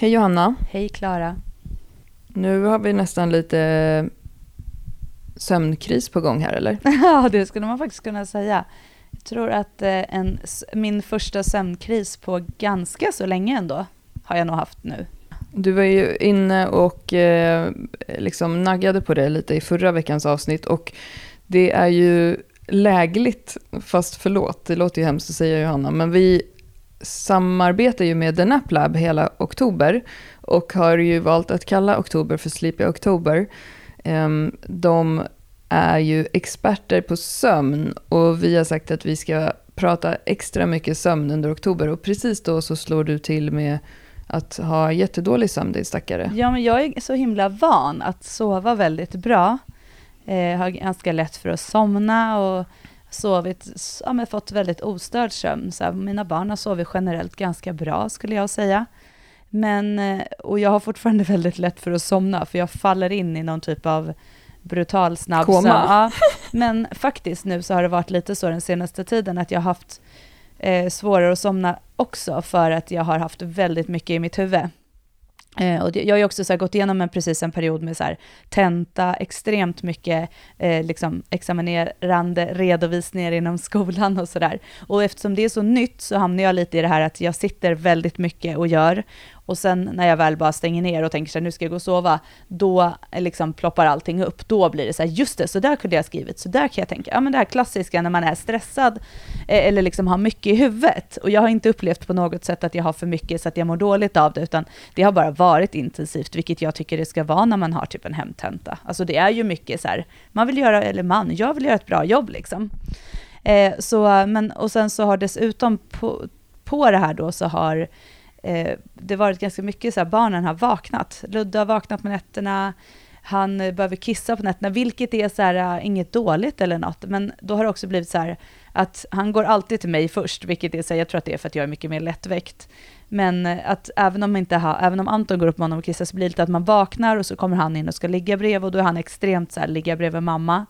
Hej Johanna. Hej Klara. Nu har vi nästan lite sömnkris på gång här eller? Ja, det skulle man faktiskt kunna säga. Jag tror att eh, en, min första sömnkris på ganska så länge ändå har jag nog haft nu. Du var ju inne och eh, liksom naggade på det lite i förra veckans avsnitt och det är ju lägligt, fast förlåt, det låter ju hemskt att säga Johanna, men vi samarbetar ju med The Nap Lab hela oktober och har ju valt att kalla oktober för Sleepy October. Ehm, de är ju experter på sömn och vi har sagt att vi ska prata extra mycket sömn under oktober och precis då så slår du till med att ha jättedålig sömn, din stackare. Ja, men jag är så himla van att sova väldigt bra. Eh, har ganska lätt för att somna och sovit, ja, men fått väldigt ostörd sömn. Så här, mina barn har sovit generellt ganska bra skulle jag säga. Men, eh, och jag har fortfarande väldigt lätt för att somna, för jag faller in i någon typ av brutal snabb Koma. Ja, men faktiskt nu så har det varit lite så den senaste tiden att jag har haft eh, svårare att somna också för att jag har haft väldigt mycket i mitt huvud. Eh, och det, jag har ju också så gått igenom en, precis en period med så här, tenta, extremt mycket eh, liksom examinerande redovisningar inom skolan och sådär. Och eftersom det är så nytt så hamnar jag lite i det här att jag sitter väldigt mycket och gör och sen när jag väl bara stänger ner och tänker så här, nu ska jag gå och sova, då liksom ploppar allting upp. Då blir det så här, just det, så där kunde jag ha skrivit, så där kan jag tänka. Ja men det här klassiska när man är stressad eh, eller liksom har mycket i huvudet. Och jag har inte upplevt på något sätt att jag har för mycket så att jag mår dåligt av det, utan det har bara varit intensivt, vilket jag tycker det ska vara när man har typ en hemtenta. Alltså det är ju mycket så här, man vill göra, eller man, jag vill göra ett bra jobb liksom. Eh, så, men, och sen så har dessutom på, på det här då så har eh, det varit ganska mycket så här, barnen har vaknat. Ludde har vaknat på nätterna, han eh, behöver kissa på nätterna, vilket är så här, eh, inget dåligt eller något, men då har det också blivit så här att han går alltid till mig först, vilket är så här, jag tror att det är för att jag är mycket mer lättväckt. Men eh, att även om, inte ha, även om Anton går upp med honom och kissar så blir det lite att man vaknar och så kommer han in och ska ligga bredvid och då är han extremt så här, ligga bredvid mamma.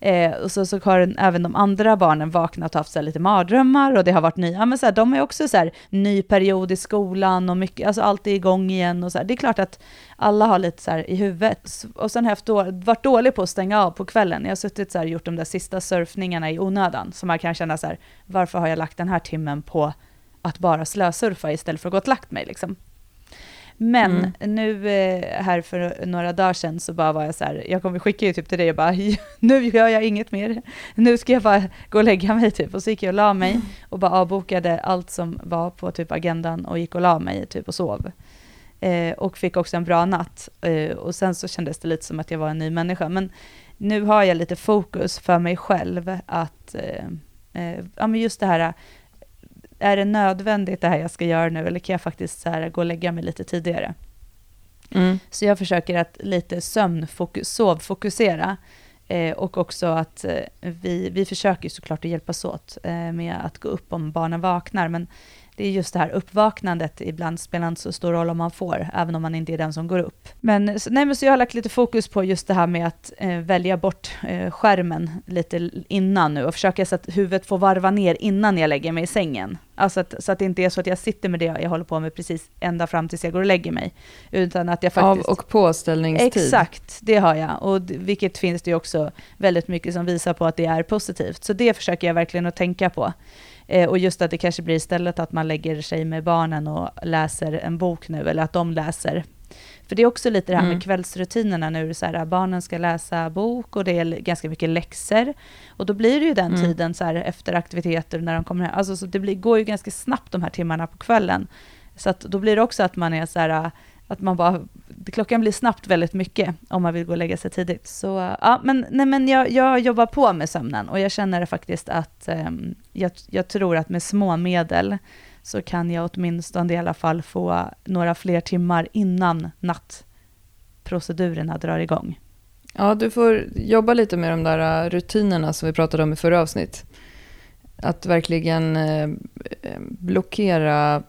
Eh, och så, så har även de andra barnen vaknat och haft så här, lite mardrömmar och det har varit nya. men så här, de är också så här, ny period i skolan och mycket, alltså allt är igång igen och så här. Det är klart att alla har lite så här i huvudet. Och sen har jag då, varit dålig på att stänga av på kvällen. Jag har suttit så här, gjort de där sista surfningarna i onödan, så man kan känna så här, varför har jag lagt den här timmen på att bara slösurfa istället för att gå och lagt mig liksom. Men mm. nu eh, här för några dagar sedan så bara var jag så här, jag kommer skicka ju typ till dig och bara, nu gör jag inget mer. Nu ska jag bara gå och lägga mig typ. Och så gick jag och la mig och bara avbokade allt som var på typ agendan och gick och la mig typ och sov. Eh, och fick också en bra natt. Eh, och sen så kändes det lite som att jag var en ny människa. Men nu har jag lite fokus för mig själv att, eh, eh ja men just det här är det nödvändigt det här jag ska göra nu, eller kan jag faktiskt så här, gå och lägga mig lite tidigare? Mm. Så jag försöker att lite sömnfokus, sovfokusera, eh, och också att eh, vi, vi försöker såklart att hjälpas åt eh, med att gå upp om barnen vaknar, men det är just det här uppvaknandet, ibland spelar inte så stor roll om man får, även om man inte är den som går upp. Men, så, nej, men så jag har lagt lite fokus på just det här med att eh, välja bort eh, skärmen lite innan nu och försöka så att huvudet får varva ner innan jag lägger mig i sängen. Alltså att, så att det inte är så att jag sitter med det jag håller på med precis ända fram tills jag går och lägger mig. Utan att jag faktiskt... Av och påställningstid. Exakt, det har jag. Och vilket finns det ju också väldigt mycket som visar på att det är positivt. Så det försöker jag verkligen att tänka på. Eh, och just att det kanske blir istället att man lägger sig med barnen och läser en bok nu, eller att de läser. För det är också lite det här mm. med kvällsrutinerna nu, så här, barnen ska läsa bok och det är ganska mycket läxor. Och då blir det ju den mm. tiden så här, efter aktiviteter när de kommer hem. Alltså, så det blir, går ju ganska snabbt de här timmarna på kvällen. Så att då blir det också att man är så här, att man bara, klockan blir snabbt väldigt mycket om man vill gå och lägga sig tidigt. Så ja, men, nej, men jag, jag jobbar på med sömnen och jag känner faktiskt att um, jag, jag, tror att med små medel så kan jag åtminstone i alla fall få några fler timmar innan nattprocedurerna drar igång. Ja, du får jobba lite med de där äh, rutinerna som vi pratade om i förra avsnitt. Att verkligen eh, blockera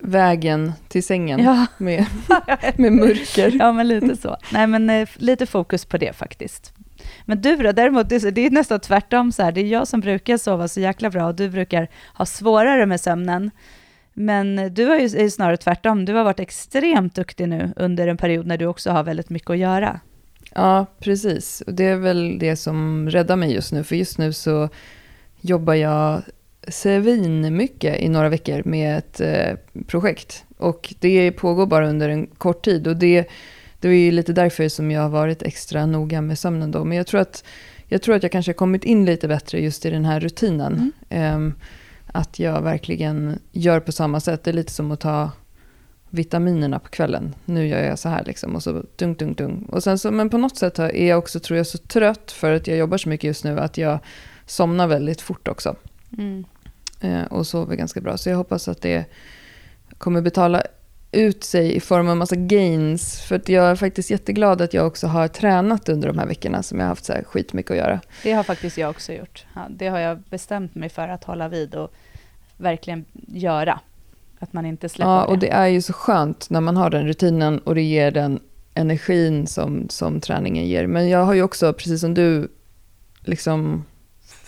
vägen till sängen ja. med, med mörker. Ja, men lite så. Nej, men eh, lite fokus på det faktiskt. Men du då, däremot, det är, är nästan tvärtom så här. Det är jag som brukar sova så jäkla bra och du brukar ha svårare med sömnen. Men du har ju är snarare tvärtom, du har varit extremt duktig nu under en period när du också har väldigt mycket att göra. Ja, precis. Och det är väl det som räddar mig just nu. För just nu så jobbar jag mycket i några veckor med ett eh, projekt. Och det pågår bara under en kort tid. Och det, det är ju lite därför som jag har varit extra noga med sömnen då. Men jag tror att jag, tror att jag kanske har kommit in lite bättre just i den här rutinen. Mm. Eh, att jag verkligen gör på samma sätt. Det är lite som att ta vitaminerna på kvällen. Nu gör jag så här liksom och så dunk, dunk, dunk. Och sen så, men på något sätt är jag också, tror jag, så trött för att jag jobbar så mycket just nu att jag somnar väldigt fort också. Mm. Eh, och sover ganska bra. Så jag hoppas att det kommer betala ut sig i form av massa gains. För jag är faktiskt jätteglad att jag också har tränat under de här veckorna som jag har haft så här skitmycket att göra. Det har faktiskt jag också gjort. Ja, det har jag bestämt mig för att hålla vid och verkligen göra. Att man inte släpper ja, det. och det är ju så skönt när man har den rutinen och det ger den energin som, som träningen ger. Men jag har ju också, precis som du, liksom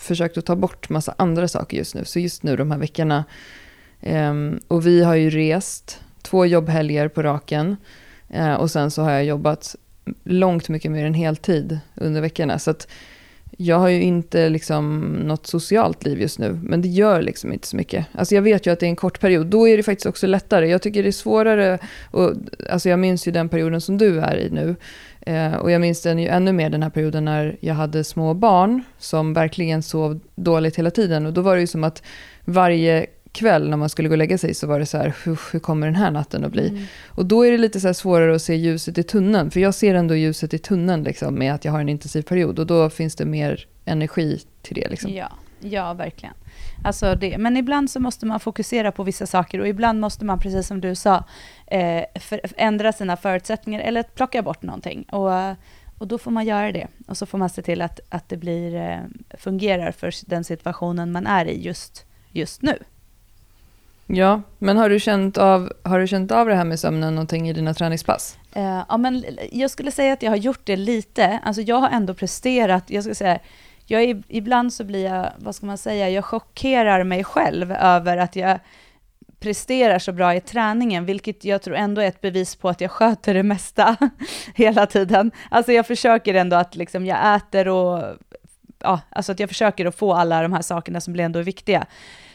försökt att ta bort massa andra saker just nu. Så just nu de här veckorna, um, och vi har ju rest två jobbhelger på raken. Uh, och sen så har jag jobbat långt mycket mer än heltid under veckorna. Så att jag har ju inte liksom något socialt liv just nu, men det gör liksom inte så mycket. Alltså jag vet ju att det är en kort period, då är det faktiskt också lättare. Jag tycker det är svårare, och, alltså jag minns ju den perioden som du är i nu. Eh, och jag minns den ju ännu mer den här perioden när jag hade små barn som verkligen sov dåligt hela tiden. Och då var det ju som att varje kväll när man skulle gå och lägga sig så var det så här, hur, hur kommer den här natten att bli? Mm. Och då är det lite så svårare att se ljuset i tunneln, för jag ser ändå ljuset i tunneln liksom, med att jag har en intensiv period och då finns det mer energi till det. Liksom. Ja, ja, verkligen. Alltså det, men ibland så måste man fokusera på vissa saker och ibland måste man, precis som du sa, eh, för, ändra sina förutsättningar eller plocka bort någonting. Och, och då får man göra det. Och så får man se till att, att det blir, eh, fungerar för den situationen man är i just, just nu. Ja, men har du, känt av, har du känt av det här med sömnen någonting i dina träningspass? Uh, ja, men jag skulle säga att jag har gjort det lite. Alltså jag har ändå presterat, jag skulle säga, jag är, ibland så blir jag, vad ska man säga, jag chockerar mig själv över att jag presterar så bra i träningen, vilket jag tror ändå är ett bevis på att jag sköter det mesta hela tiden. Alltså jag försöker ändå att liksom jag äter och ja, alltså att jag försöker att få alla de här sakerna som blir ändå viktiga.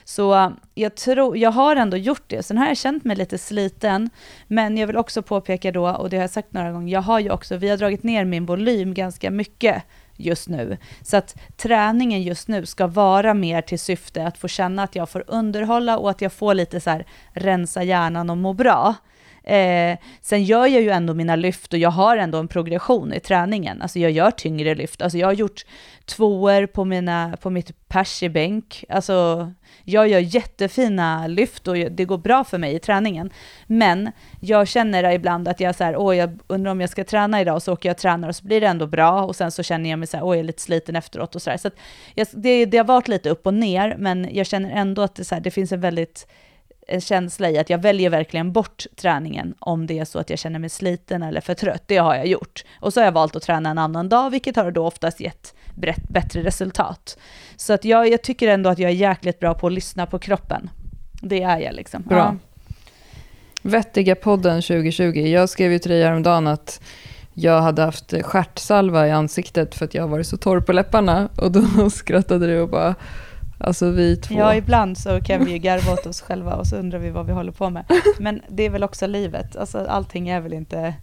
Så äh, jag, tror, jag har ändå gjort det. Sen har jag känt mig lite sliten, men jag vill också påpeka då, och det har jag sagt några gånger, jag har ju också, vi har dragit ner min volym ganska mycket just nu. Så att träningen just nu ska vara mer till syfte att få känna att jag får underhålla och att jag får lite så här rensa hjärnan och må bra. Eh, sen gör jag ju ändå mina lyft och jag har ändå en progression i träningen. Alltså jag gör tyngre lyft. Alltså jag har gjort tvåor på, mina, på mitt pers i bänk. Alltså jag gör jättefina lyft och det går bra för mig i träningen. Men jag känner ibland att jag så här, åh, jag undrar om jag ska träna idag och så åker jag och tränar och så blir det ändå bra och sen så känner jag mig så här, åh, jag är lite sliten efteråt och så där. Så jag, det, det har varit lite upp och ner, men jag känner ändå att det, så här, det finns en väldigt en känsla i att jag väljer verkligen bort träningen om det är så att jag känner mig sliten eller för trött. Det har jag gjort. Och så har jag valt att träna en annan dag, vilket har då oftast gett bättre resultat. Så att jag, jag tycker ändå att jag är jäkligt bra på att lyssna på kroppen. Det är jag liksom. Bra. Ja. Vettiga podden 2020. Jag skrev ju till dig häromdagen att jag hade haft stjärtsalva i ansiktet för att jag har varit så torr på läpparna. Och då skrattade du och bara Alltså vi två. Ja, ibland så kan vi ju garva åt oss själva och så undrar vi vad vi håller på med. Men det är väl också livet. Alltså allting är väl inte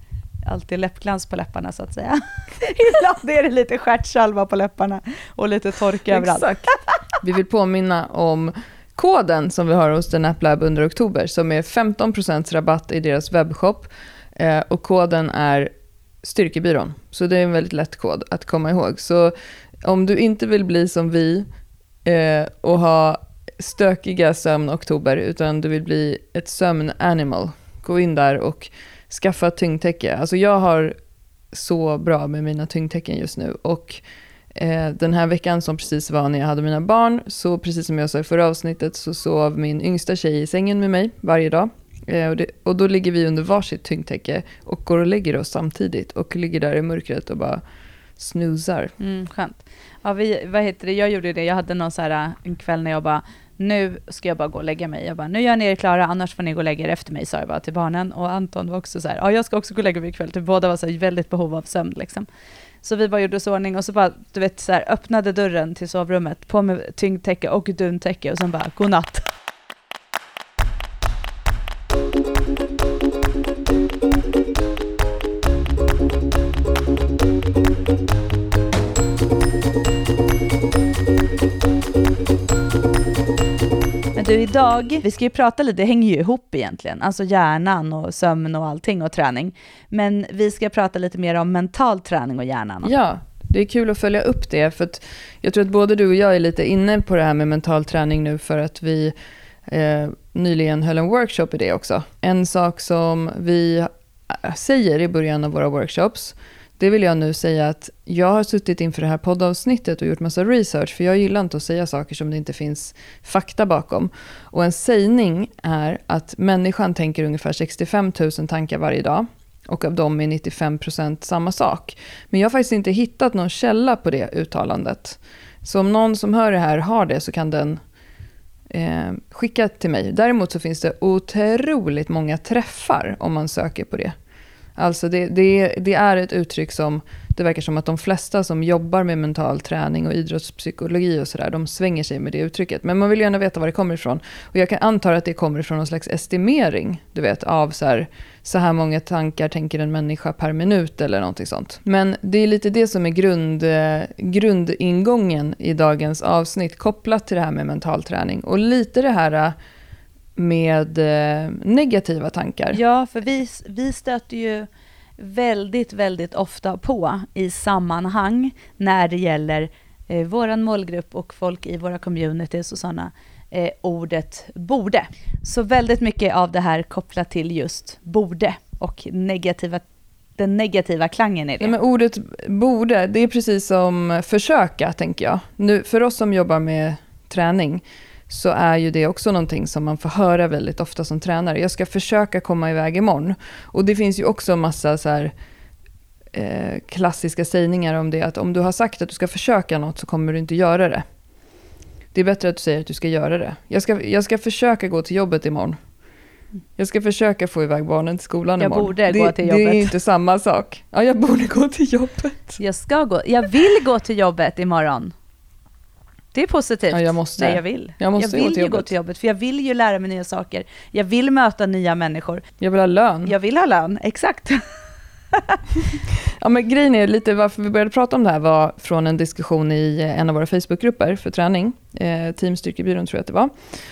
alltid läppglans på läpparna så att säga. Ibland är det lite stjärtsalva på läpparna och lite torka överallt. Exakt. Vi vill påminna om koden som vi har hos The Nap Lab under oktober som är 15% rabatt i deras webbshop. Eh, och koden är Styrkebyrån. Så det är en väldigt lätt kod att komma ihåg. Så om du inte vill bli som vi eh, och ha stökiga sömnoktober, utan du vill bli ett sömn-animal, gå in där och skaffa tyngdtäcke. Alltså jag har så bra med mina tyngdtäcken just nu. Och eh, den här veckan som precis var när jag hade mina barn, så precis som jag sa i förra avsnittet, så sov min yngsta tjej i sängen med mig varje dag. Eh, och, det, och då ligger vi under varsitt tyngdtäcke och går och lägger oss samtidigt och ligger där i mörkret och bara snusar. Mm, skönt. Ja, vi, vad heter det, jag gjorde det, jag hade någon så här, äh, en kväll när jag bara, nu ska jag bara gå och lägga mig. Jag bara, nu gör ni er klara, annars får ni gå och lägga er efter mig, sa jag bara till barnen. Och Anton var också så här, ja jag ska också gå och lägga mig ikväll. Typ, båda var så här, väldigt behov av sömn liksom. Så vi bara gjorde oss ordning och så bara, du vet, så här, öppnade dörren till sovrummet, på med tyngdtäcke och duntäcke och sen bara, godnatt. Idag, vi ska ju prata lite, det hänger ju ihop egentligen, alltså hjärnan och sömn och allting och träning. Men vi ska prata lite mer om mental träning och hjärnan. Ja, det är kul att följa upp det. För att jag tror att både du och jag är lite inne på det här med mental träning nu för att vi eh, nyligen höll en workshop i det också. En sak som vi säger i början av våra workshops det vill jag nu säga att jag har suttit inför det här poddavsnittet och gjort massa research, för jag gillar inte att säga saker som det inte finns fakta bakom. Och en sägning är att människan tänker ungefär 65 000 tankar varje dag, och av dem är 95% samma sak. Men jag har faktiskt inte hittat någon källa på det uttalandet. Så om någon som hör det här har det så kan den eh, skicka till mig. Däremot så finns det otroligt många träffar om man söker på det. Alltså det, det, det, är ett uttryck som det verkar som att de flesta som jobbar med mental träning och idrottspsykologi och sådär, de svänger sig med det uttrycket. Men man vill gärna veta var det kommer ifrån. Och jag kan anta att det kommer ifrån någon slags estimering, du vet, av så här, så här många tankar tänker en människa per minut eller någonting sånt. Men det är lite det som är grund, grundingången i dagens avsnitt kopplat till det här med mental träning. Och lite det här med eh, negativa tankar. Ja, för vi, vi stöter ju väldigt, väldigt ofta på i sammanhang när det gäller eh, vår målgrupp och folk i våra communities och sådana eh, ordet borde. Så väldigt mycket av det här kopplat till just borde och negativa, den negativa klangen i det. Ja, men ordet borde, det är precis som försöka, tänker jag. Nu, för oss som jobbar med träning, så är ju det också någonting som man får höra väldigt ofta som tränare. Jag ska försöka komma iväg imorgon. Och det finns ju också massa så här, eh, klassiska sägningar om det, att om du har sagt att du ska försöka något så kommer du inte göra det. Det är bättre att du säger att du ska göra det. Jag ska, jag ska försöka gå till jobbet imorgon. Jag ska försöka få iväg barnen till skolan jag imorgon. Jag borde det, gå till jobbet. Det är inte samma sak. Ja, jag borde gå till jobbet. Jag ska gå. Jag vill gå till jobbet imorgon. Det är positivt. Ja, jag måste. Nej, jag vill. Jag, måste jag vill gå ju gå till jobbet, för jag vill ju lära mig nya saker. Jag vill möta nya människor. Jag vill ha lön. Jag vill ha lön, exakt. ja, men grejen är lite varför vi började prata om det här var från en diskussion i en av våra Facebookgrupper för träning. Eh, Team Styrkebyrån tror jag att det var.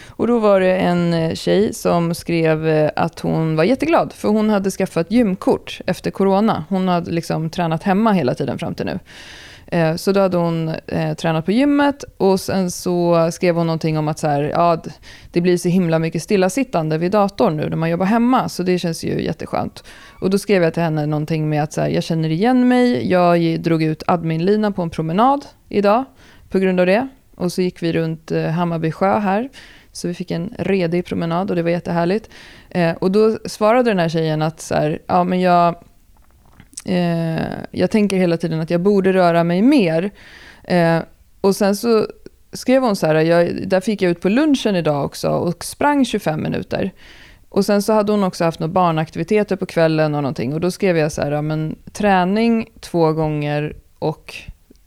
Och då var det en eh, tjej som skrev eh, att hon var jätteglad, för hon hade skaffat gymkort efter corona. Hon hade liksom tränat hemma hela tiden fram till nu. Eh, så då hade hon eh, tränat på gymmet och sen så skrev hon någonting om att så här, ja, det blir så himla mycket stillasittande vid datorn nu när man jobbar hemma, så det känns ju jätteskönt. Och då skrev jag till henne någonting med att så här, jag känner igen mig, jag drog ut adminlinan på en promenad idag på grund av det. Och så gick vi runt eh, Hammarby sjö här, så vi fick en redig promenad och det var jättehärligt. Eh, och då svarade den här tjejen att så här, ja men jag Eh, jag tänker hela tiden att jag borde röra mig mer. Eh, och sen så skrev hon så här, jag, där fick jag ut på lunchen idag också och sprang 25 minuter. Och sen så hade hon också haft några barnaktiviteter på kvällen och någonting. Och då skrev jag så här, men träning två gånger och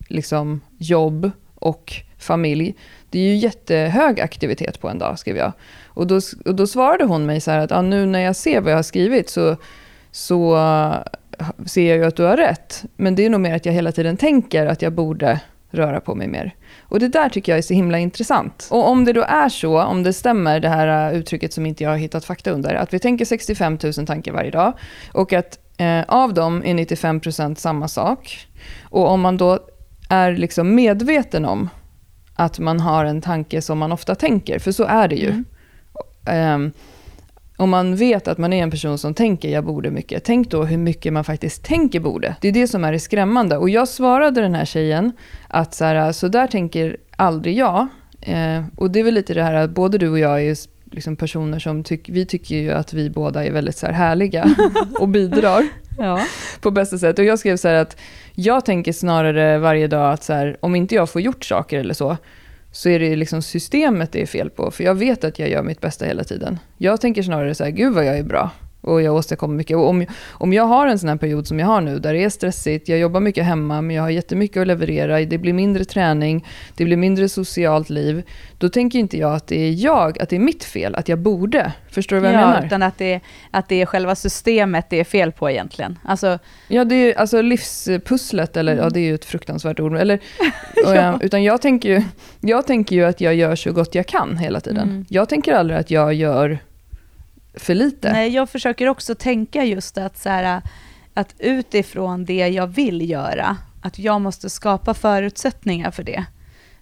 liksom jobb och familj. Det är ju jättehög aktivitet på en dag, skrev jag. Och då, och då svarade hon mig så här att ja, nu när jag ser vad jag har skrivit så, så ser jag ju att du har rätt. Men det är nog mer att jag hela tiden tänker att jag borde röra på mig mer. Och det där tycker jag är så himla intressant. Och om det då är så, om det stämmer, det här uh, uttrycket som inte jag har hittat fakta under, att vi tänker 65 000 tankar varje dag och att eh, av dem är 95% samma sak. Och om man då är liksom medveten om att man har en tanke som man ofta tänker, för så är det ju. Mm. Um, om man vet att man är en person som tänker jag borde mycket, tänk då hur mycket man faktiskt tänker borde. Det är det som är det skrämmande. Och jag svarade den här tjejen att så, här, så där tänker aldrig jag. Eh, och det är väl lite det här att både du och jag är liksom personer som tycker, vi tycker ju att vi båda är väldigt så här härliga och bidrar ja. på bästa sätt. Och jag skrev så att jag tänker snarare varje dag att så här, om inte jag får gjort saker eller så, så är det liksom systemet det är fel på. För jag vet att jag gör mitt bästa hela tiden. Jag tänker snarare så här, gud vad jag är bra och jag åstadkommer mycket. Och om, om jag har en sån här period som jag har nu, där det är stressigt, jag jobbar mycket hemma, men jag har jättemycket att leverera, det blir mindre träning, det blir mindre socialt liv, då tänker inte jag att det är jag, att det är mitt fel, att jag borde. Förstår du vad jag ja, menar? utan att det, att det är själva systemet det är fel på egentligen. Alltså, Ja, det är alltså livspusslet, eller ja, det är ju ett fruktansvärt ord. Eller, Mm. Ja. Utan jag tänker, ju, jag tänker ju att jag gör så gott jag kan hela tiden. Mm. Jag tänker aldrig att jag gör för lite. Nej, jag försöker också tänka just att, så här, att utifrån det jag vill göra, att jag måste skapa förutsättningar för det.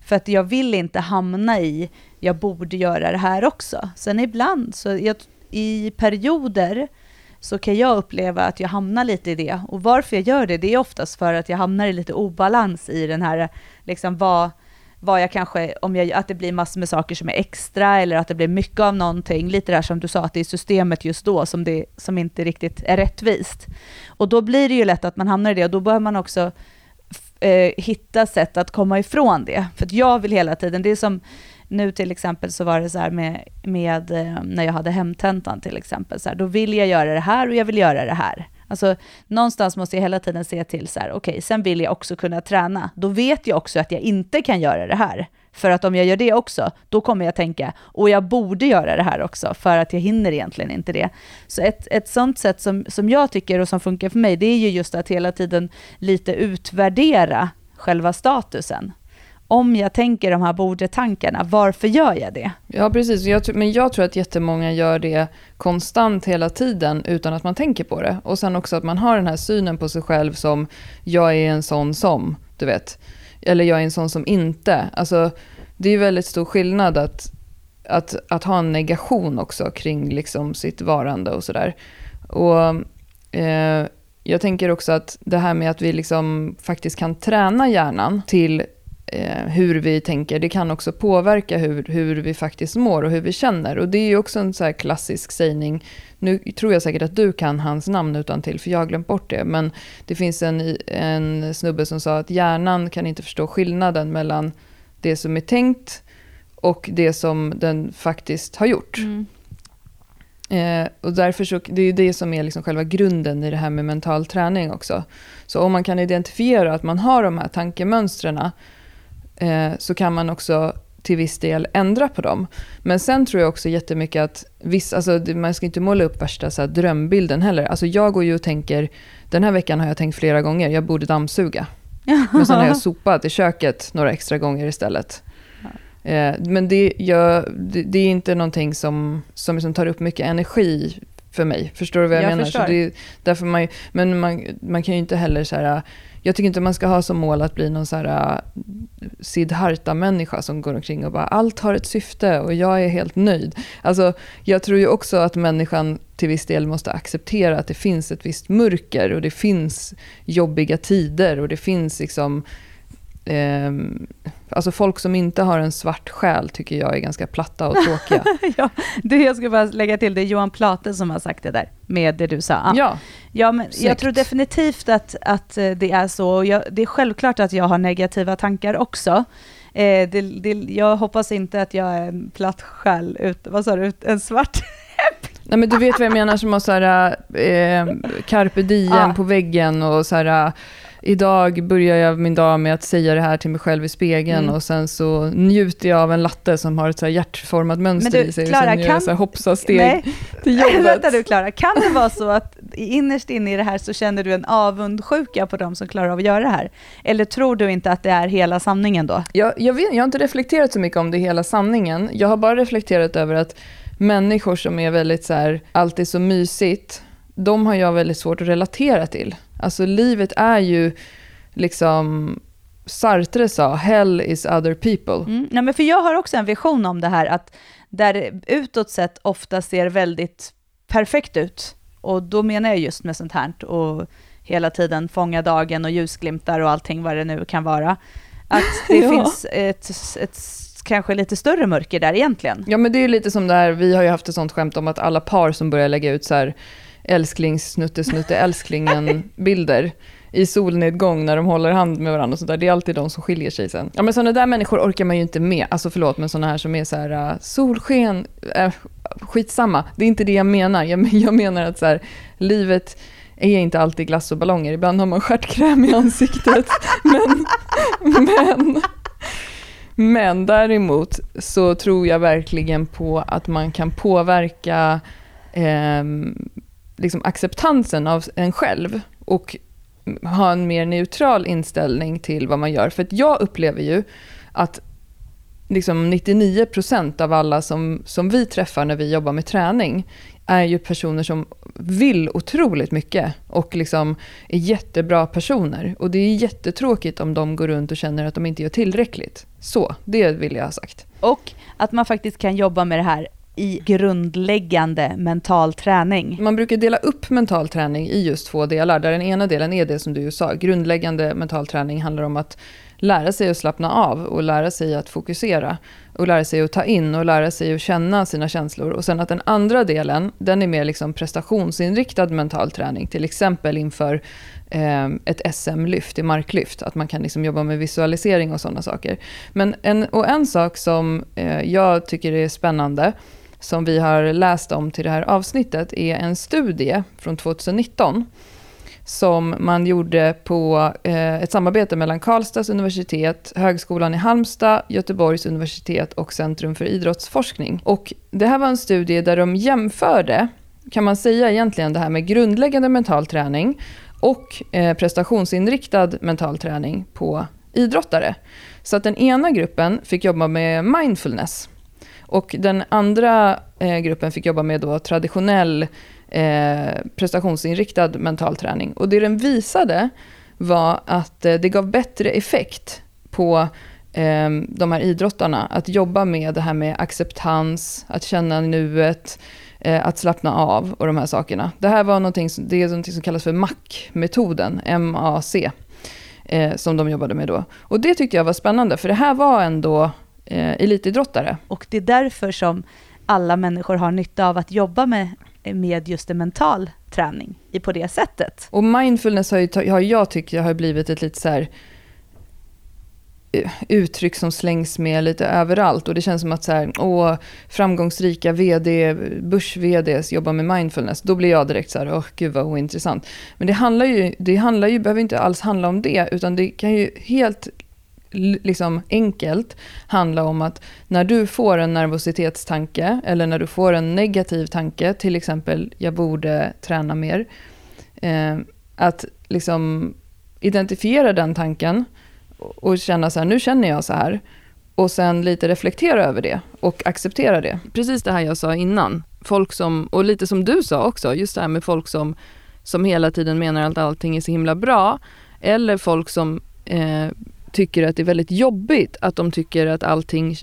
För att jag vill inte hamna i, jag borde göra det här också. Sen ibland, så jag, i perioder, så kan jag uppleva att jag hamnar lite i det. Och varför jag gör det, det är oftast för att jag hamnar i lite obalans i den här, liksom vad, vad jag kanske, om jag, att det blir massor med saker som är extra eller att det blir mycket av någonting. Lite där som du sa, att det är systemet just då som, det, som inte riktigt är rättvist. Och då blir det ju lätt att man hamnar i det och då behöver man också eh, hitta sätt att komma ifrån det. För att jag vill hela tiden, det är som nu till exempel så var det så här med, med eh, när jag hade hemtentan till exempel, så här, då vill jag göra det här och jag vill göra det här. Alltså någonstans måste jag hela tiden se till så här, okej, sen vill jag också kunna träna. Då vet jag också att jag inte kan göra det här. För att om jag gör det också, då kommer jag tänka, och jag borde göra det här också, för att jag hinner egentligen inte det. Så ett, ett sånt sätt som, som jag tycker och som funkar för mig, det är ju just att hela tiden lite utvärdera själva statusen. Om jag tänker de här borde-tankarna, varför gör jag det? Ja, precis. Jag, men jag tror att jättemånga gör det konstant hela tiden utan att man tänker på det. Och sen också att man har den här synen på sig själv som jag är en sån som, du vet. Eller jag är en sån som inte. Alltså, det är ju väldigt stor skillnad att, att, att ha en negation också kring liksom sitt varande och sådär. Och eh, jag tänker också att det här med att vi liksom faktiskt kan träna hjärnan till eh, hur vi tänker, det kan också påverka hur, hur vi faktiskt mår och hur vi känner. Och det är ju också en så här klassisk sägning, nu tror jag säkert att du kan hans namn utan till för jag har glömt bort det, men det finns en, en snubbe som sa att hjärnan kan inte förstå skillnaden mellan det som är tänkt och det som den faktiskt har gjort. Eh, och därför så, det är det som är liksom själva grunden i det här med mental träning också. Så om man kan identifiera att man har de här tankemönstren eh, så kan man också till viss del ändra på dem. Men sen tror jag också jättemycket att viss, alltså, man ska inte måla upp värsta så här, drömbilden heller. Alltså, jag går ju och tänker, den här veckan har jag tänkt flera gånger, jag borde dammsuga. Men sen har jag sopat i köket några extra gånger istället. Eh, men det, jag, det, det är inte någonting som, som liksom tar upp mycket energi för mig. Förstår du vad jag, Jag menar? förstår. Så det, är därför man, men man, man kan ju inte heller så här... Jag tycker inte man ska ha som mål att bli någon så här Siddhartha-människa som går omkring och bara allt har ett syfte och jag är helt nöjd. Alltså, jag tror ju också att människan till viss del måste acceptera att det finns ett visst mörker och det finns jobbiga tider och det finns liksom ehm, alltså folk som inte har en svart själ tycker jag är ganska platta och tråkiga. ja, det jag ska bara lägga till, det är Johan Plate som har sagt det där, med det du sa. Ah. ja, Ja, men jag tror definitivt att, att eh, det är så. Jag, det är självklart att jag har negativa tankar också. Eh, det, det, jag hoppas inte att jag är en platt själ, ut, vad sa du, en svart? Nej, men du vet vad jag menar som har så här, eh, carpe diem Ja. på väggen och så här, idag börjar jag min dag med att säga det här till mig själv i spegeln Mm. och sen så njuter jag av en latte som har ett så här hjärtformat mönster Men du, i sig. Klara, och sen gör kan- jag så här hoppsasteg Nej, till jobbet. vänta du Klara, kan det vara så att innerst inne i det här så känner du en avundsjuka på de som klarar av att göra det här? Eller tror du inte att det är hela sanningen då? Jag, jag, vet, jag har inte reflekterat så mycket om det hela sanningen. Jag har bara reflekterat över att människor som är väldigt så här, alltid så mysigt, de har jag väldigt svårt att relatera till. Alltså livet är ju liksom, Sartre sa, hell is other people. Mm. Nej, men för jag har också en vision om det här, att där utåt sett ofta ser väldigt perfekt ut, och då menar jag just med sånt här, och hela tiden fånga dagen och ljusglimtar och allting vad det nu kan vara, att det Ja. finns ett, ett kanske lite större mörker där egentligen. Ja men det är ju lite som det här, vi har ju haft ett sånt skämt om att alla par som börjar lägga ut så här älsklings snutte snutte älsklingen bilder i solnedgång när de håller hand med varandra och sådär. Det är alltid de som skiljer sig sen. Ja men sådana där människor orkar man ju inte med. Alltså förlåt, men sådana här som är så här uh, solsken, uh, skitsamma. Det är inte det jag menar. Jag, jag menar att så här, livet är inte alltid glass och ballonger. Ibland har man stjärtkräm i ansiktet. men, men, men däremot så tror jag verkligen på att man kan påverka eh, liksom acceptansen av en själv och ha en mer neutral inställning till vad man gör. För att jag upplever ju att liksom 99% av alla som, som vi träffar när vi jobbar med träning är ju personer som vill otroligt mycket och liksom är jättebra personer. Och det är jättetråkigt om de går runt och känner att de inte gör tillräckligt. Så, det vill jag ha sagt. Och att man faktiskt kan jobba med det här i grundläggande mental träning. Man brukar dela upp mental träning i just två delar, där den ena delen är det som du sa. Grundläggande mental träning handlar om att lära sig att slappna av och lära sig att fokusera och lära sig att ta in och lära sig att känna sina känslor. Och sen att den andra delen, den är mer liksom prestationsinriktad mental träning, till exempel inför eh, ett SM-lyft i marklyft, att man kan liksom jobba med visualisering och sådana saker. Men en, och en sak som eh, jag tycker är spännande, som vi har läst om till det här avsnittet, är en studie från 2019 som man gjorde på eh, ett samarbete mellan Karlstads universitet, Högskolan i Halmstad, Göteborgs universitet och Centrum för idrottsforskning. Och det här var en studie där de jämförde, kan man säga egentligen, det här med grundläggande mental träning och eh, prestationsinriktad mental träning på idrottare. Så att den ena gruppen fick jobba med mindfulness och den andra eh, gruppen fick jobba med då traditionell eh, prestationsinriktad mental träning. Och det den visade var att eh, det gav bättre effekt på eh, de här idrottarna att jobba med det här med acceptans, att känna nuet, eh, att slappna av och de här sakerna. Det här var någonting, det är någonting som kallas för MAC-metoden, MAC, eh, som de jobbade med då. Och det tyckte jag var spännande, för det här var ändå eh, elitidrottare. Och det är därför som alla människor har nytta av att jobba med med just en mental träning på det sättet. Och mindfulness har, ju, har jag tyckt har blivit ett lite så här eh, uttryck som slängs med lite överallt och det känns som att så här, åh, framgångsrika vd, börs-vds jobbar med mindfulness. Då blir jag direkt så här, åh gud vad ointressant. Men det handlar ju, det handlar ju, behöver inte alls handla om det, utan det kan ju helt liksom enkelt handla om att när du får en nervositetstanke eller när du får en negativ tanke, till exempel jag borde träna mer, eh, att liksom identifiera den tanken och känna så här, nu känner jag så här, och sen lite reflektera över det och acceptera det. Precis det här jag sa innan, folk som, och lite som du sa också, just det här med folk som, som hela tiden menar att allting är så himla bra, eller folk som eh, tycker att det är väldigt jobbigt att de tycker att allting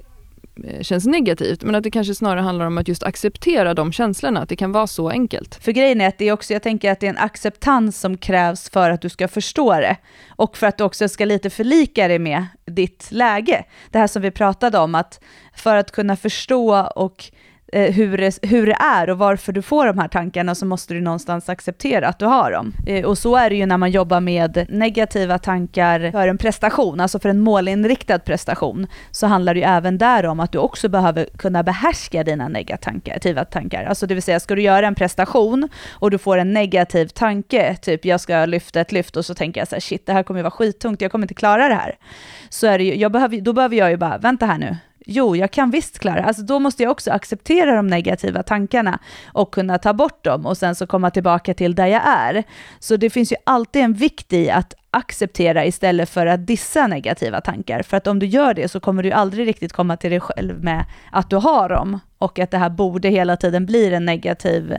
eh, känns negativt, men att det kanske snarare handlar om att just acceptera de känslorna, att det kan vara så enkelt. För grejen är att det är också, jag tänker att det är en acceptans som krävs för att du ska förstå det, och för att du också ska lite förlika dig med ditt läge. Det här som vi pratade om, att för att kunna förstå och eh, hur, det, hur det är och varför du får de här tankarna så måste du någonstans acceptera att du har dem. Eh, och så är det ju när man jobbar med negativa tankar för en prestation, alltså för en målinriktad prestation, så handlar det ju även där om att du också behöver kunna behärska dina negativa tankar. Alltså det vill säga, ska du göra en prestation och du får en negativ tanke, typ jag ska lyfta ett lyft och så tänker jag så här, shit det här kommer ju vara skittungt, jag kommer inte klara det här. Så är det ju, jag behöver, då behöver jag ju bara, vänta här nu, jo, jag kan visst klara Alltså då måste jag också acceptera de negativa tankarna och kunna ta bort dem och sen så komma tillbaka till där jag är. Så det finns ju alltid en vikt i att acceptera istället för att dissa negativa tankar. För att om du gör det så kommer du aldrig riktigt komma till dig själv med att du har dem och att det här borde hela tiden bli en negativ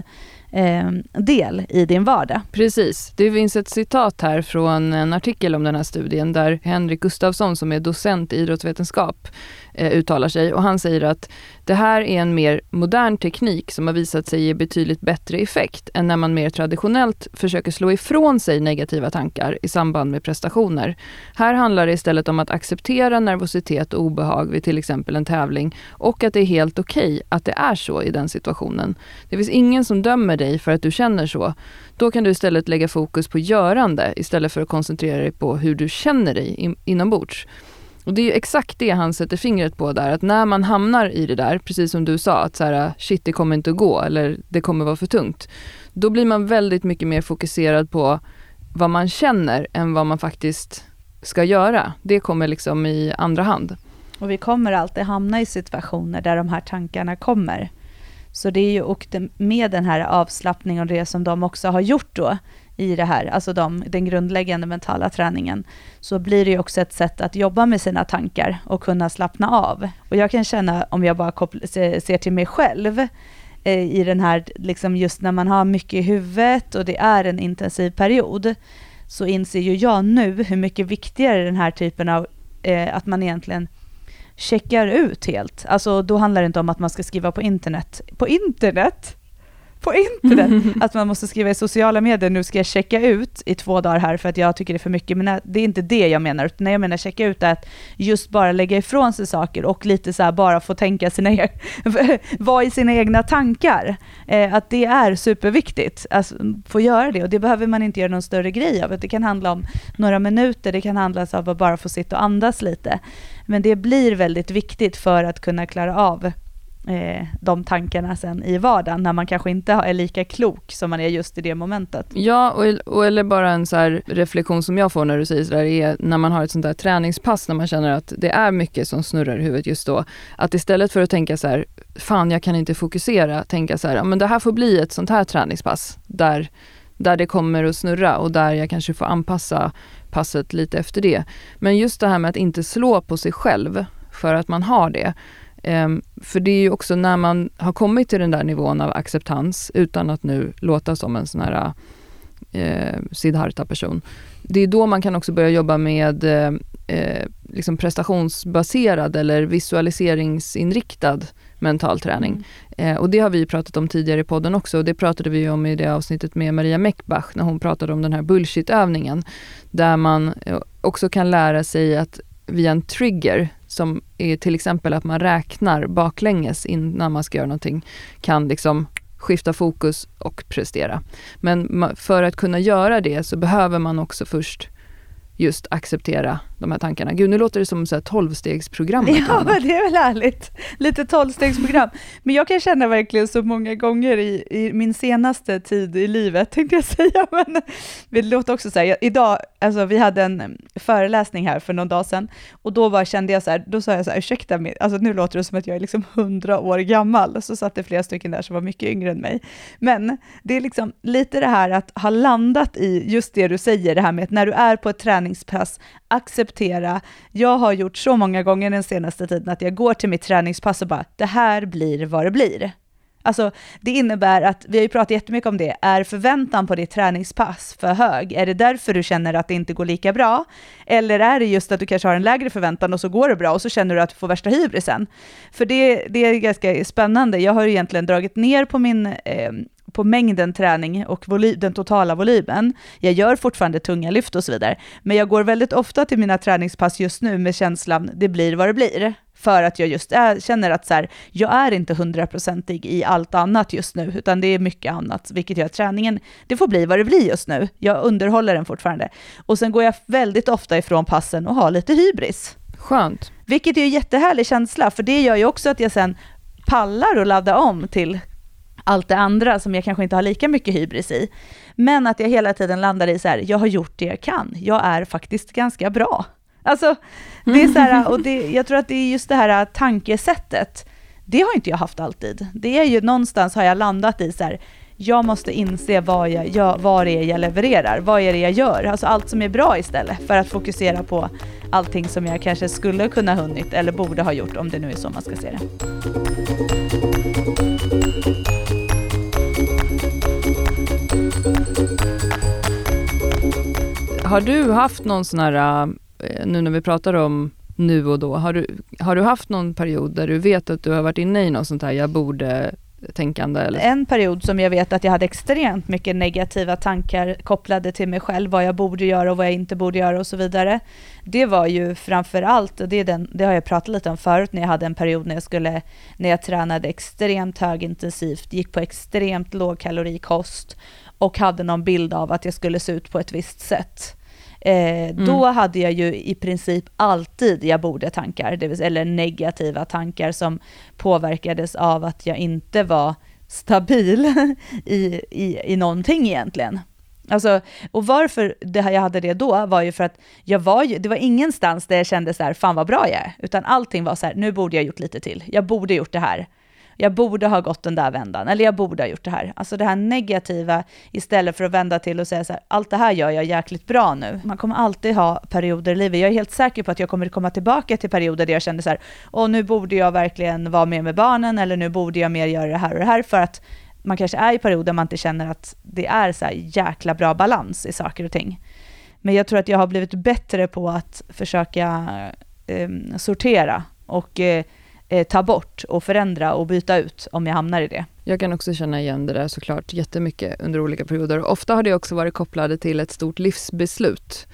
eh, del i din vardag. Precis. Det finns ett citat här från en artikel om den här studien där Henrik Gustafsson som är docent i idrottsvetenskap eh, uttalar sig och han säger att det här är en mer modern teknik som har visat sig ge betydligt bättre effekt än när man mer traditionellt försöker slå ifrån sig negativa tankar i samband med prestationer. Här handlar det istället om att acceptera nervositet och obehag vid till exempel en tävling och att det är helt okej okay att det är så i den situationen. Det finns ingen som dömer dig för att du känner så. Då kan du istället lägga fokus på görande istället för att koncentrera dig på hur du känner dig inombords. Och det är exakt det han sätter fingret på där, att när man hamnar i det där, precis som du sa, att så här, shit det kommer inte att gå eller det kommer vara för tungt. Då blir man väldigt mycket mer fokuserad på vad man känner än vad man faktiskt ska göra. Det kommer liksom i andra hand. Och vi kommer alltid hamna i situationer där de här tankarna kommer. Så det är ju, och med den här avslappningen och det som de också har gjort då, i det här, alltså de, den grundläggande mentala träningen, så blir det ju också ett sätt att jobba med sina tankar och kunna slappna av. Och jag kan känna, om jag bara ser till mig själv, eh, i den här, liksom just när man har mycket i huvudet och det är en intensiv period, så inser ju jag nu hur mycket viktigare den här typen av, eh, att man egentligen checkar ut helt. Alltså då handlar det inte om att man ska skriva på internet. På internet? På internet. Att man måste skriva i sociala medier, nu ska jag checka ut i två dagar här för att jag tycker det är för mycket. Men det är inte det jag menar, utan jag menar checka ut är att just bara lägga ifrån sig saker och lite så bara få tänka sina egna, vara i sina egna tankar. Eh, att det är superviktigt, att få göra det. Och det behöver man inte göra någon större grej av. Det kan handla om några minuter, det kan handla om att bara få sitta och andas lite. Men det blir väldigt viktigt för att kunna klara av eh, de tankarna sen i vardagen när man kanske inte är lika klok som man är just i det momentet. Ja, och, och eller bara en så reflektion som jag får när du säger sådär är när man har ett sånt där träningspass när man känner att det är mycket som snurrar i huvudet just då. Att istället för att tänka så här, fan jag kan inte fokusera, tänka så här, ja men det här får bli ett sånt här träningspass där, där det kommer att snurra och där jag kanske får anpassa passet lite efter det. Men just det här med att inte slå på sig själv för att man har det. Um, för det är ju också när man har kommit till den där nivån av acceptans, utan att nu låta som en sån här uh, Siddhartha-person. Det är då man kan också börja jobba med uh, liksom prestationsbaserad eller visualiseringsinriktad mental träning. Mm. och det har vi pratat om tidigare i podden också och det pratade vi om i det avsnittet med Maria Meckbach när hon pratade om den här bullshit-övningen. Där man också kan lära sig att via en trigger som är till exempel att man räknar baklänges innan man ska göra någonting, kan liksom skifta fokus och prestera. Men för att kunna göra det så behöver man också först just acceptera de här tankarna. Gud, nu låter det som tolvstegsprogram. Ja, det är väl härligt. Lite tolvstegsprogram. Men jag kan känna verkligen så många gånger i, i, min senaste tid i livet, tänkte jag säga, men det låter också så här, idag, alltså vi hade en föreläsning här för någon dag sedan, och då var, kände jag så här, då sa jag så här, ursäkta mig, alltså nu låter det som att jag är liksom hundra år gammal, så satt det flera stycken där som var mycket yngre än mig. Men det är liksom lite det här att ha landat i just det du säger, det här med att när du är på ett träningspass, acceptera. Jag har gjort så många gånger den senaste tiden att jag går till mitt träningspass och bara, det här blir vad det blir. Alltså, det innebär att, vi har ju pratat jättemycket om det, är förväntan på ditt träningspass för hög? Är det därför du känner att det inte går lika bra? Eller är det just att du kanske har en lägre förväntan och så går det bra och så känner du att du får värsta hybrisen? För det, det är ganska spännande. Jag har ju egentligen dragit ner på min eh, på mängden träning och den totala volymen. Jag gör fortfarande tunga lyft och så vidare, men jag går väldigt ofta till mina träningspass just nu med känslan det blir vad det blir. För att jag just är, känner att så här, jag är inte hundraprocentig i allt annat just nu, utan det är mycket annat, vilket gör att träningen, det får bli vad det blir just nu. Jag underhåller den fortfarande. Och sen går jag väldigt ofta ifrån passen och har lite hybris. Skönt. Vilket är en jättehärlig känsla, för det gör ju också att jag sen pallar och ladda om till allt det andra som jag kanske inte har lika mycket hybris i. Men att jag hela tiden landar i så här, jag har gjort det jag kan. Jag är faktiskt ganska bra. Alltså, det är så här, och det, jag tror att det är just det här tankesättet, det har inte jag haft alltid. Det är ju någonstans har jag landat i så här, jag måste inse vad, jag, jag, vad det är jag levererar, vad är det jag gör, alltså allt som är bra istället för att fokusera på allting som jag kanske skulle kunna hunnit eller borde ha gjort om det nu är så man ska se det. Har du haft någon sån här, eh, nu när vi pratar om nu och då. Har du, har du haft någon period där du vet att du har varit inne i något sånt här, jag borde tänkande? Eller? En period som jag vet att jag hade extremt mycket negativa tankar kopplade till mig själv, vad jag borde göra och vad jag inte borde göra och så vidare. Det var ju framför allt, och det, är den, det har jag pratat lite om förut, när jag hade en period när jag, skulle, när jag tränade extremt högintensivt, gick på extremt lågkalorikost och hade någon bild av att jag skulle se ut på ett visst sätt. Eh, mm. Då hade jag ju i princip alltid jag borde-tankar, eller negativa tankar som påverkades av att jag inte var stabil i, i, i någonting egentligen. Alltså, och varför det jag hade det då var ju för att jag var ju, det var ingenstans där jag kände så här, fan vad bra jag är, utan allting var så här, nu borde jag gjort lite till, jag borde gjort det här jag borde ha gått den där vändan, eller jag borde ha gjort det här. Alltså det här negativa istället för att vända till och säga så här, allt det här gör jag jäkligt bra nu. Man kommer alltid ha perioder i livet. Jag är helt säker på att jag kommer komma tillbaka till perioder där jag känner så här, och nu borde jag verkligen vara mer med barnen, eller nu borde jag mer göra det här och det här, för att man kanske är i perioder man inte känner att det är så här jäkla bra balans i saker och ting. Men jag tror att jag har blivit bättre på att försöka eh, sortera och eh, eh, ta bort och förändra och byta ut om jag hamnar i det. Jag kan också känna igen det där såklart jättemycket under olika perioder. Ofta har det också varit kopplade till ett stort livsbeslut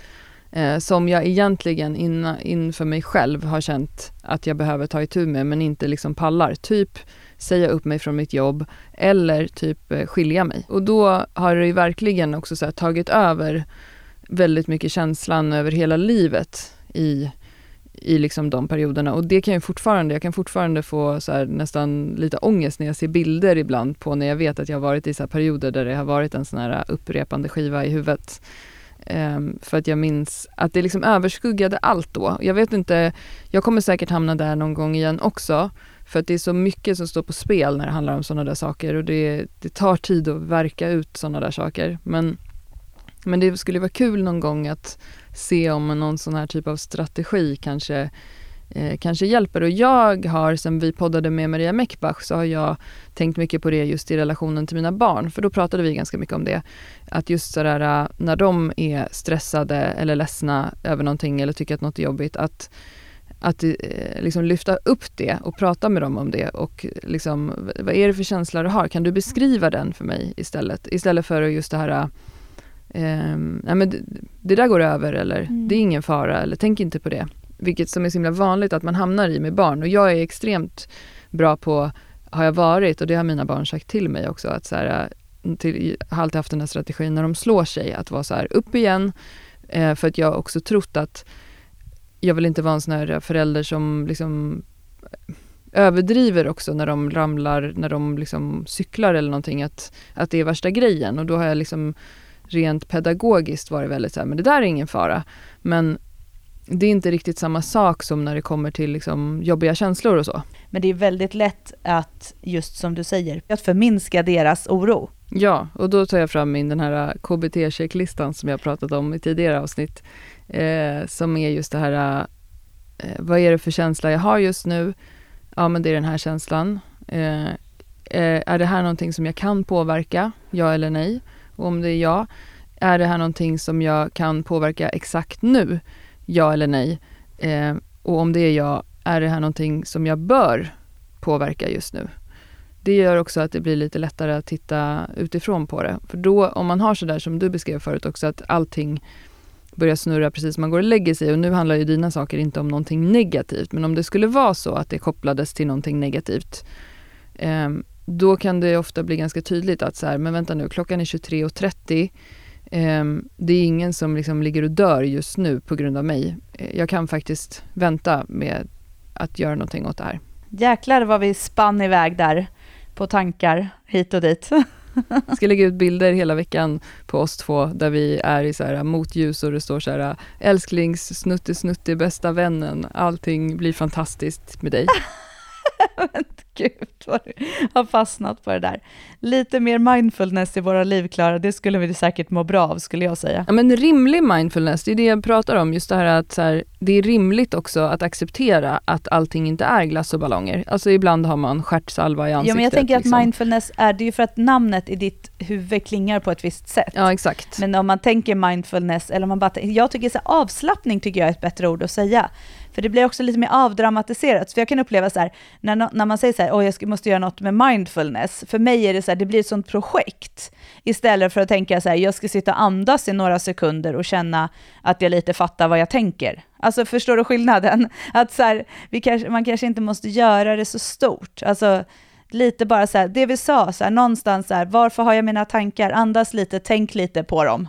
eh, som jag egentligen inna, inför mig själv har känt att jag behöver ta itu med men inte liksom pallar. Typ säga upp mig från mitt jobb eller typ eh, skilja mig. Och då har det ju verkligen också så tagit över väldigt mycket känslan över hela livet i i liksom de perioderna. Och det kan jag fortfarande, jag kan fortfarande få så nästan lite ångest när jag ser bilder ibland på när jag vet att jag har varit i så perioder där det har varit en sån här upprepande skiva i huvudet. Um, för att jag minns att det liksom överskuggade allt då. Jag vet inte, jag kommer säkert hamna där någon gång igen också. För att det är så mycket som står på spel när det handlar om sådana där saker och det, det tar tid att verka ut sådana där saker. Men, men det skulle vara kul någon gång att se om någon sån här typ av strategi kanske eh, kanske hjälper. Och jag har, sen vi poddade med Maria Meckbach, så har jag tänkt mycket på det just i relationen till mina barn, för då pratade vi ganska mycket om det. Att just sådär eh, när de är stressade eller ledsna över någonting eller tycker att något är jobbigt, att att eh, liksom lyfta upp det och prata med dem om det och liksom, vad är det för känsla du har? Kan du beskriva den för mig istället? Istället för just det här eh, eh, nej men det, det, där går över eller mm. det är ingen fara eller tänk inte på det. Vilket som är så himla vanligt att man hamnar i med barn och jag är extremt bra på, har jag varit och det har mina barn sagt till mig också, att så här, till, har alltid haft den här strategin när de slår sig, att vara så här upp igen. Eh, för att jag också trott att jag vill inte vara en sån här förälder som liksom överdriver också när de ramlar, när de liksom cyklar eller någonting, att, att det är värsta grejen. Och då har jag liksom rent pedagogiskt var det väldigt så här, men det där är ingen fara. Men det är inte riktigt samma sak som när det kommer till liksom jobbiga känslor och så. Men det är väldigt lätt att, just som du säger, att förminska deras oro. Ja, och då tar jag fram min den här KBT-checklistan som jag pratat om i tidigare avsnitt. Eh, som är just det här, eh, vad är det för känsla jag har just nu? Ja, men det är den här känslan. Eh, eh är det här någonting som jag kan påverka? Ja eller nej? Och om det är ja, är det här någonting som jag kan påverka exakt nu? Ja eller nej? Eh, och om det är ja, är det här någonting som jag bör påverka just nu? Det gör också att det blir lite lättare att titta utifrån på det. För då, om man har sådär som du beskrev förut också, att allting börjar snurra precis som man går och lägger sig. Och nu handlar ju dina saker inte om någonting negativt, men om det skulle vara så att det kopplades till någonting negativt, eh, då kan det ofta bli ganska tydligt att så här, men vänta nu, klockan är 23.30. Eh, det är ingen som liksom ligger och dör just nu på grund av mig. Eh, jag kan faktiskt vänta med att göra någonting åt det här. Jäklar vad vi spann iväg där på tankar hit och dit. Jag ska lägga ut bilder hela veckan på oss två där vi är i så här motljus och det står så här älsklings snutti snutti bästa vännen. Allting blir fantastiskt med dig. Gud vad du har fastnat på det där. Lite mer mindfulness i våra liv, Klara, det skulle vi säkert må bra av, skulle jag säga. Ja, men rimlig mindfulness, det är det jag pratar om. Just det här att så här, det är rimligt också att acceptera att allting inte är glass och ballonger. Alltså ibland har man stjärtsalva i ansiktet. Ja, men jag tänker att liksom. mindfulness är, det är ju för att namnet i ditt huvud klingar på ett visst sätt. Ja, exakt. Men om man tänker mindfulness, eller om man bara, jag tycker så här, avslappning tycker jag är ett bättre ord att säga. För det blir också lite mer avdramatiserat. För jag kan uppleva så här, när, när man säger så här, oh, jag måste göra något med mindfulness, för mig är det så här, det blir ett sånt projekt. Istället för att tänka så här, jag ska sitta och andas i några sekunder och känna att jag lite fattar vad jag tänker. Alltså förstår du skillnaden? Att så här, vi kanske, man kanske inte måste göra det så stort. Alltså, lite bara så här, det vi sa, så här, någonstans så här, varför har jag mina tankar? Andas lite, tänk lite på dem.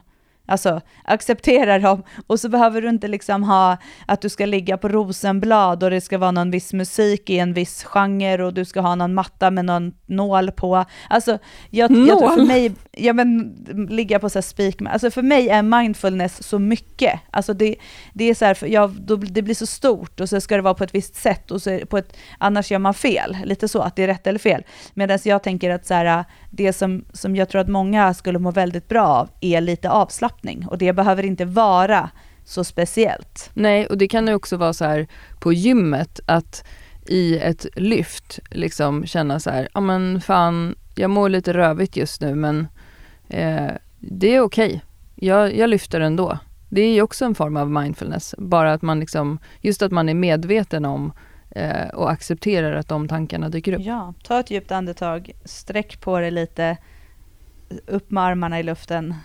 Alltså acceptera dem och så behöver du inte liksom ha att du ska ligga på rosenblad och det ska vara någon viss musik i en viss genre och du ska ha någon matta med någon nål på. Alltså, jag, nål? jag för mig, ja men ligga på så här spik, alltså för mig är mindfulness så mycket. Alltså det, det är så här, jag, då, det blir så stort och så ska det vara på ett visst sätt och så på ett, annars gör man fel. Lite så, att det är rätt eller fel. Medan jag tänker att så här, det som, som jag tror att många skulle må väldigt bra av är lite avslappning och det behöver inte vara så speciellt. Nej, och det kan ju också vara så här på gymmet att i ett lyft liksom känna så här, ja men fan, jag mår lite rövigt just nu men eh, det är okej. Okay. Jag, jag lyfter ändå. Det är ju också en form av mindfulness, bara att man liksom, just att man är medveten om eh, och accepterar att de tankarna dyker upp. Ja, ta ett djupt andetag, sträck på dig lite, upp med armarna i luften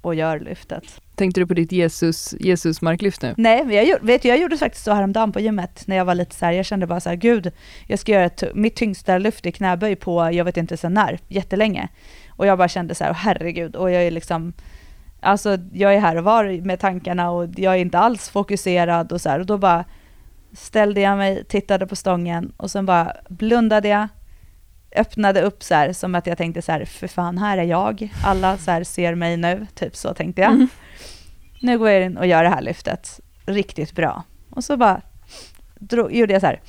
och gör lyftet. Tänkte du på ditt Jesus, Jesus marklyft nu? Nej, men jag, vet, jag gjorde faktiskt så häromdagen på gymmet när jag var lite så här, jag kände bara så här, gud, jag ska göra ett, mitt tyngsta lyft i knäböj på, jag vet inte sen när, jättelänge. Och jag bara kände så här, herregud, och jag är liksom, alltså jag är här och var med tankarna och jag är inte alls fokuserad och så här, och då bara ställde jag mig, tittade på stången och sen bara blundade jag, öppnade upp så här, som att jag tänkte så här, för fan, här är jag. Alla så här ser mig nu, typ så tänkte jag. Mm. Nu går jag in och gör det här lyftet riktigt bra. Och så bara drog, gjorde jag så här.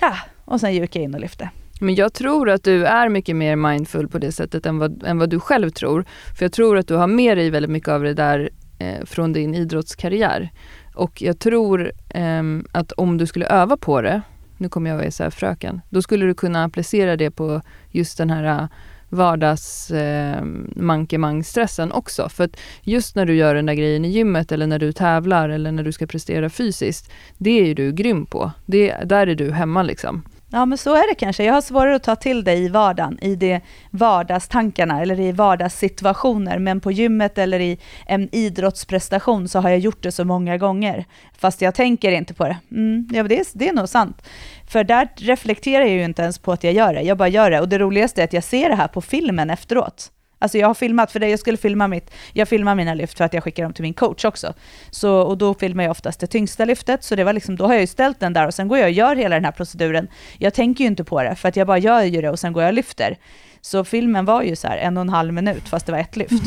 Ja, och sen gick jag in och lyfte. Men jag tror att du är mycket mer mindful på det sättet än vad, än vad du själv tror. För jag tror att du har med dig väldigt mycket av det där eh, från din idrottskarriär. Och jag tror eh, att om du skulle öva på det, nu kommer jag vara så här fröken, då skulle du kunna applicera det på just den här äh, vardagsmankemangstressen äh, eh, också. För att just när du gör den där grejen i gymmet eller när du tävlar eller när du ska prestera fysiskt, det är ju du grym på. Det, där är du hemma liksom. Ja, men så är det kanske. Jag har svårare att ta till det i vardagen, i de vardagstankarna eller i vardagssituationer. Men på gymmet eller i en idrottsprestation så har jag gjort det så många gånger. Fast jag tänker inte på det. Mm, ja, det, är, det är nog sant. För där reflekterar jag ju inte ens på att jag gör det. Jag bara gör det. Och det roligaste är att jag ser det här på filmen efteråt. Alltså jag har filmat, för det jag skulle filma mitt, jag filmar mina lyft för att jag skickar dem till min coach också. Så, och då filmar jag oftast det tyngsta lyftet, så det var liksom, då har jag ju ställt den där och sen går jag och gör hela den här proceduren. Jag tänker ju inte på det, för att jag bara gör ju det och sen går jag och lyfter. Så filmen var ju så här en och en halv minut, fast det var ett lyft.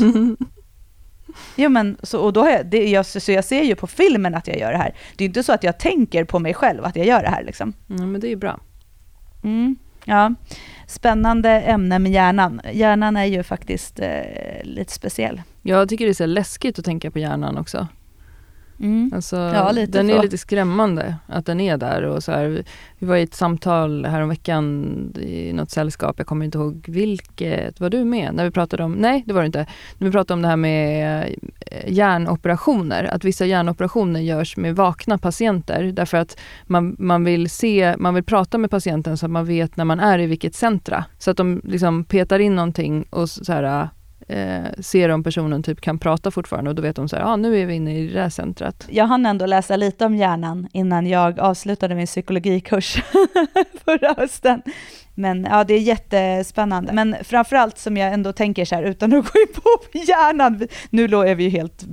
Jo men, så, och då jag, det, jag, så jag ser ju på filmen att jag gör det här. Det är inte så att jag tänker på mig själv att jag gör det här liksom. Mm, men det är ju bra. Mm, ja spännande ämne med hjärnan. Hjärnan är ju faktiskt eh, lite speciell. Jag tycker det är så läskigt att tänka på hjärnan också. Mm. Alltså, ja, den så. är lite skrämmande att den är där. Och så här, vi var i ett samtal häromveckan i något sällskap, jag kommer inte ihåg vilket, var du med? När vi pratade om, nej det var du inte, när vi pratade om det här med eh, hjärnoperationer, att vissa hjärnoperationer görs med vakna patienter därför att man, man vill se, man vill prata med patienten så att man vet när man är i vilket centra. Så att de liksom petar in någonting och så här eh, ser om personen typ kan prata fortfarande och då vet de så här, ah, nu är vi inne i det där centret. Jag hann ändå läsa lite om hjärnan innan jag avslutade min psykologikurs förra hösten. Men ja, det är jättespännande. Men framförallt som jag ändå tänker så här, utan att gå in på hjärnan, nu är vi ju helt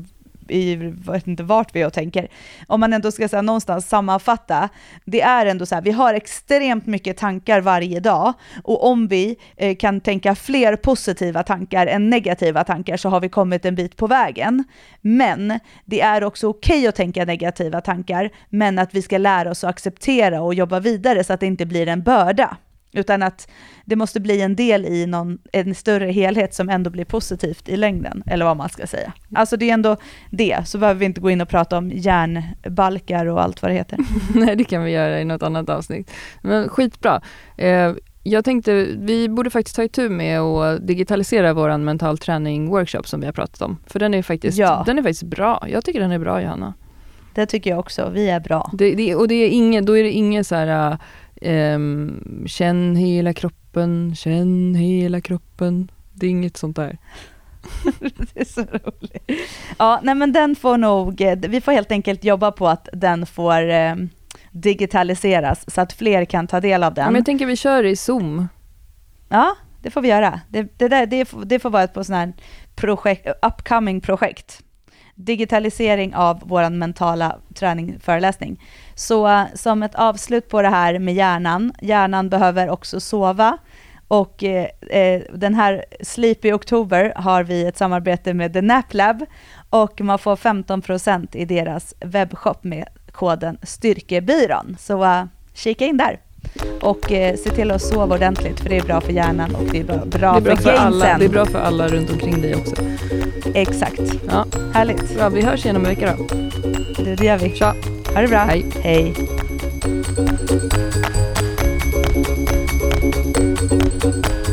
i, vet inte vart vi är och tänker, om man ändå ska säga någonstans sammanfatta, det är ändå så här, vi har extremt mycket tankar varje dag och om vi eh, kan tänka fler positiva tankar än negativa tankar så har vi kommit en bit på vägen. Men det är också okej okay att tänka negativa tankar, men att vi ska lära oss att acceptera och jobba vidare så att det inte blir en börda. Utan att det måste bli en del i någon, en större helhet som ändå blir positivt i längden, eller vad man ska säga. Alltså det är ändå det, så behöver vi inte gå in och prata om järnbalkar och allt vad det heter. Nej, det kan vi göra i något annat avsnitt. Men skitbra. Eh, jag tänkte, vi borde faktiskt ta itu med att digitalisera vår mental träning workshop som vi har pratat om. För den är faktiskt, ja. den är faktiskt bra. Jag tycker den är bra, Johanna. det tycker jag också. Vi är bra. Det, det, och det är inget, då är det inget så här, um, känn hela kroppen, känn hela kroppen. Det är inget sånt där. det är så roligt. Ja, nej men den får nog, eh, vi får helt enkelt jobba på att den får eh, digitaliseras så att fler kan ta del av den. Ja, men jag tänker vi kör i Zoom. Ja, det får vi göra. Det, det, där, det, det får vara ett på sån här projekt, upcoming projekt. Digitalisering av vår mentala träning, föreläsning. Så som ett avslut på det här med hjärnan, hjärnan behöver också sova. Och eh, eh, den här Sleep i oktober har vi ett samarbete med The Nap Lab och man får 15% i deras webbshop med koden Styrkebyrån. Så uh, kika in där. Och eh, se till att sova ordentligt för det är bra för hjärnan och det är bra, bra, det är bra för, för alla, Det är bra för alla runt omkring dig också. Exakt. Ja. Härligt. Bra, vi hörs igen om en vecka då. Det, det gör vi. Tja. Ha det bra. Hej. Hej. Thank you.